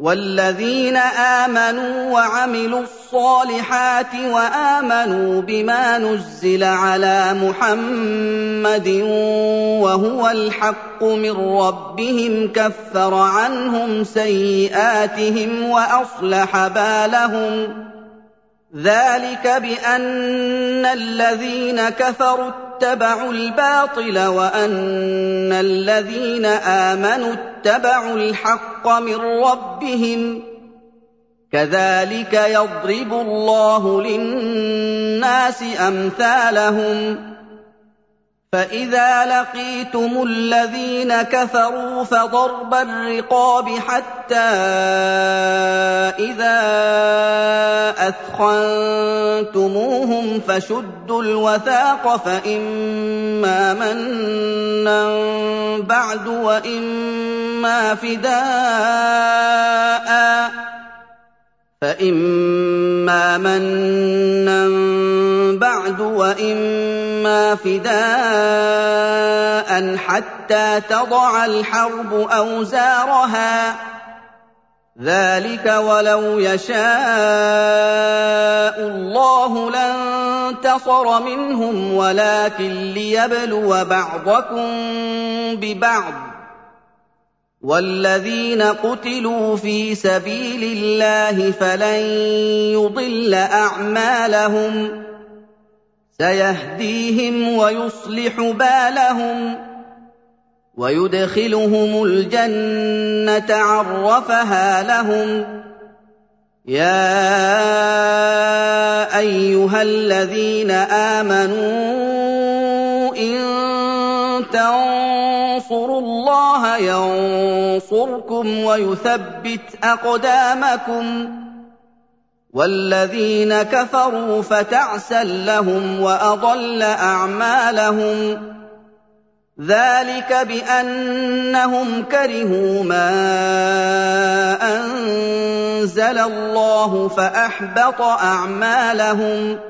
والذين آمنوا وعملوا الصالحات وآمنوا بما نزل على محمد وهو الحق من ربهم كفر عنهم سيئاتهم وأصلح بالهم ذلك بأن الذين كفروا اتبعوا الباطل وأن الذين آمنوا اتبعوا الحق من ربهم كذلك يضرب الله للناس أمثالهم فإذا لقيتم الذين كفروا فضرب الرقاب حتى إذا أثخنتموهم فشدوا الوثاق فإما منا بعد وإما فداء فإما منا بعد وإما فداء حتى تضع الحرب أوزارها. ذلك ولو يشاء الله لانتصر منهم ولكن ليبلو بعضكم ببعض. والذين قتلوا في سبيل الله فلن يضل اعمالهم سيهديهم ويصلح بالهم ويدخلهم الجنه عرفها لهم يا ايها الذين امنوا ان تنصروا الله ينصركم ويثبت أقدامكم. والذين كفروا فتعسا لهم وأضل أعمالهم. ذلك بأنهم كرهوا ما أنزل الله فأحبط أعمالهم.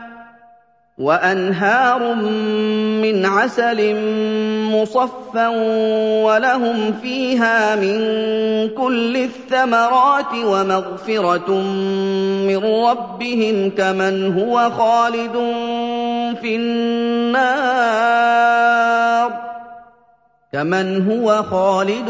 وأنهار من عسل مصفى ولهم فيها من كل الثمرات ومغفرة من ربهم كمن هو خالد في النار. كمن هو خالد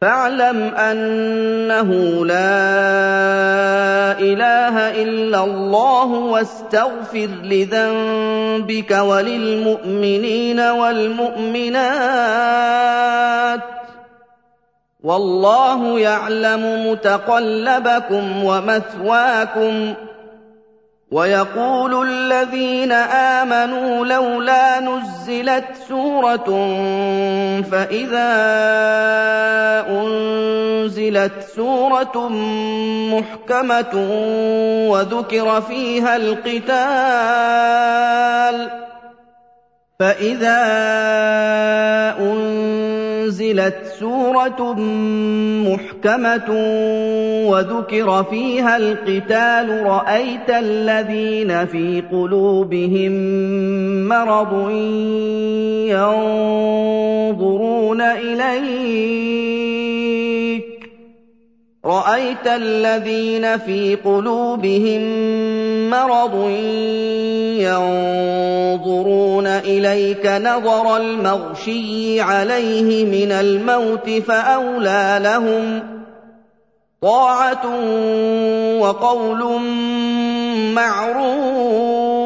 فاعلم أنه لا إله إلا الله واستغفر لذنبك وللمؤمنين والمؤمنات والله يعلم متقلبكم ومثواكم ويقول الذين آمنوا لولا نزلت سورة فإذا أنزلت سورة محكمة وذكر فيها القتال فإذا أنزلت سورة محكمة وذكر فيها القتال رأيت الذين في قلوبهم مرض ينظرون إليك. رأيت الذين في قلوبهم مرض ينظرون إليك نظر المغشي عليه من الموت فأولى لهم طاعة وقول معروف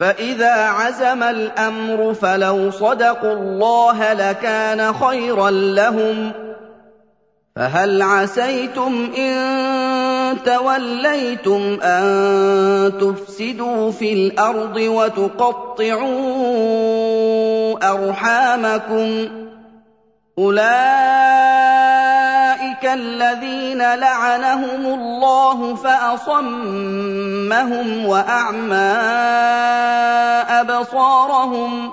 فإذا عزم الأمر فلو صدقوا الله لكان خيرا لهم فهل عسيتم إن توليتم أن تفسدوا في الأرض وتقطعوا أرحامكم أولئك الذين لعنهم الله فأصمهم وأعمى أبصارهم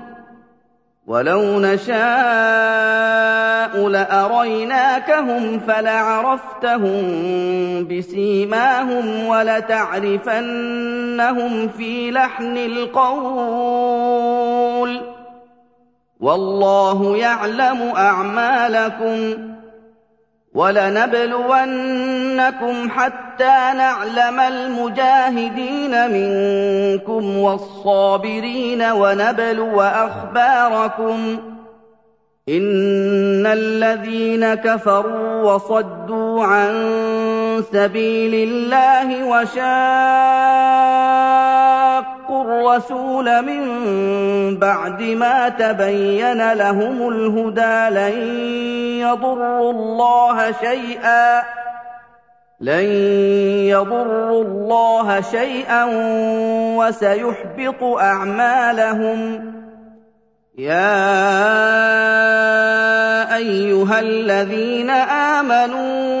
وَلَوْ نَشَاءُ لَأَرَيْنَاكَهُمْ فَلَعَرَفْتَهُم بِسِيمَاهُمْ وَلَتَعْرِفَنَّهُمْ فِي لَحْنِ الْقَوْلِ وَاللَّهُ يَعْلَمُ أَعْمَالَكُمْ ۚ وَلَنَبْلُوَنَّكُمْ حَتَّىٰ نَعْلَمَ الْمُجَاهِدِينَ مِنكُمْ وَالصَّابِرِينَ وَنَبْلُوَ أَخْبَارَكُمْ ۚ إِنَّ الَّذِينَ كَفَرُوا وَصَدُّوا عَن سَبِيلِ اللَّهِ وَشَاقُّوا الرَّسُولَ مِن بَعْدِ مَا تَبَيَّنَ لَهُمُ الْهُدَىٰ لَن يَضُرُّوا اللَّهَ شَيْئًا وَسَيُحْبِطُ أَعْمَالَهُمْ. يَا أَيُّهَا الَّذِينَ آمَنُوا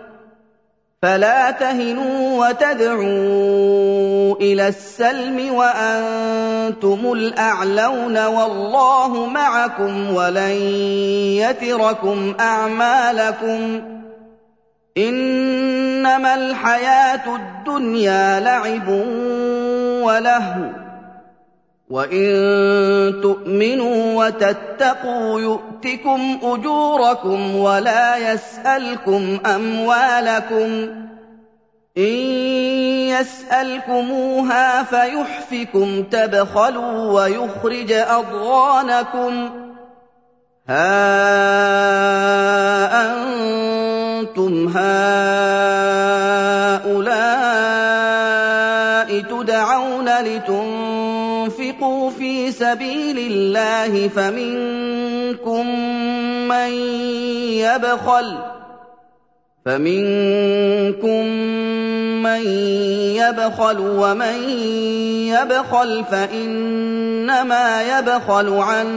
فَلَا تَهِنُوا وَتَدْعُوا إِلَى السَّلْمِ وَأَنتُمُ الْأَعْلَوْنَ وَاللَّهُ مَعَكُمْ وَلَن يَتِرَكُمْ أَعْمَالَكُمْ ۚ إِنَّمَا الْحَيَاةُ الدُّنْيَا لَعِبٌ وَلَهْوٌ ۚ وَإِن تُؤْمِنُوا وَتَتَّقُوا يُؤْتِكُمْ أُجُورَكُمْ وَلَا يَسْأَلْكُمْ أَمْوَالَكُمْ ۖ إِن يَسْأَلْكُمُوهَا فَيُحْفِكُمْ تَبْخَلُوا وَيُخْرِجْ أَضْغَانَكُمْ ۖ هَا أَنتُمْ هَٰؤُلَاءِ تُدْعَوْنَ لِتُنفِقُوا فِي سَبِيلِ اللَّهِ فَمِنكُم مَّن يَبْخَلُ ۖ وَمَن يَبْخَلْ فَإِنَّمَا يَبْخَلُ عَن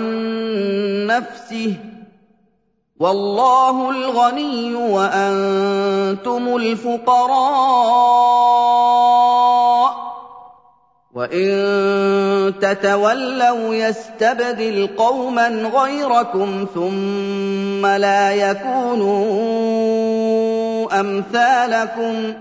نَّفْسِهِ ۚ وَاللَّهُ الْغَنِيُّ وَأَنتُمُ الْفُقَرَاءُ ۚ وَإِن تَتَوَلَّوْا يَسْتَبْدِلْ قَوْمًا غَيْرَكُمْ ثُمَّ لَا يَكُونُوا أَمْثَالَكُم